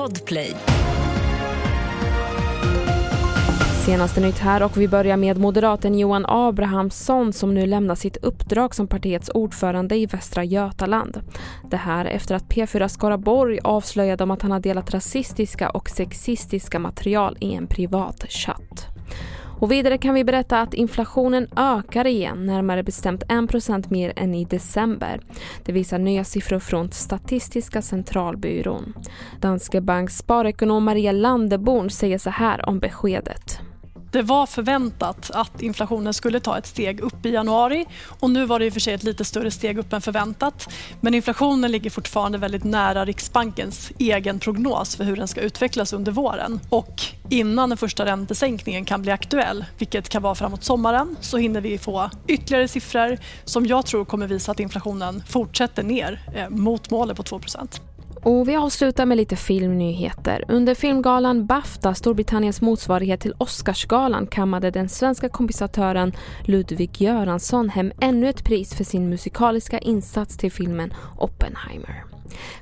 Podplay. Senaste nytt här och vi börjar med moderaten Johan Abrahamsson som nu lämnar sitt uppdrag som partiets ordförande i Västra Götaland. Det här efter att P4 Skaraborg avslöjade om att han har delat rasistiska och sexistiska material i en privat chatt. Och vidare kan vi berätta att inflationen ökar igen, närmare bestämt 1% mer än i december. Det visar nya siffror från Statistiska centralbyrån. Danske Banks sparekonom Maria Landeborn säger så här om beskedet. Det var förväntat att inflationen skulle ta ett steg upp i januari och nu var det i och för sig ett lite större steg upp än förväntat. Men inflationen ligger fortfarande väldigt nära Riksbankens egen prognos för hur den ska utvecklas under våren. Och innan den första räntesänkningen kan bli aktuell, vilket kan vara framåt sommaren, så hinner vi få ytterligare siffror som jag tror kommer visa att inflationen fortsätter ner eh, mot målet på 2 och vi avslutar med lite filmnyheter. Under filmgalan Bafta, Storbritanniens motsvarighet till Oscarsgalan, kammade den svenska kompensatören Ludvig Göransson hem ännu ett pris för sin musikaliska insats till filmen Oppenheimer.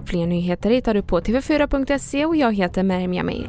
Fler nyheter hittar du på tv4.se och jag heter Merim Jamil.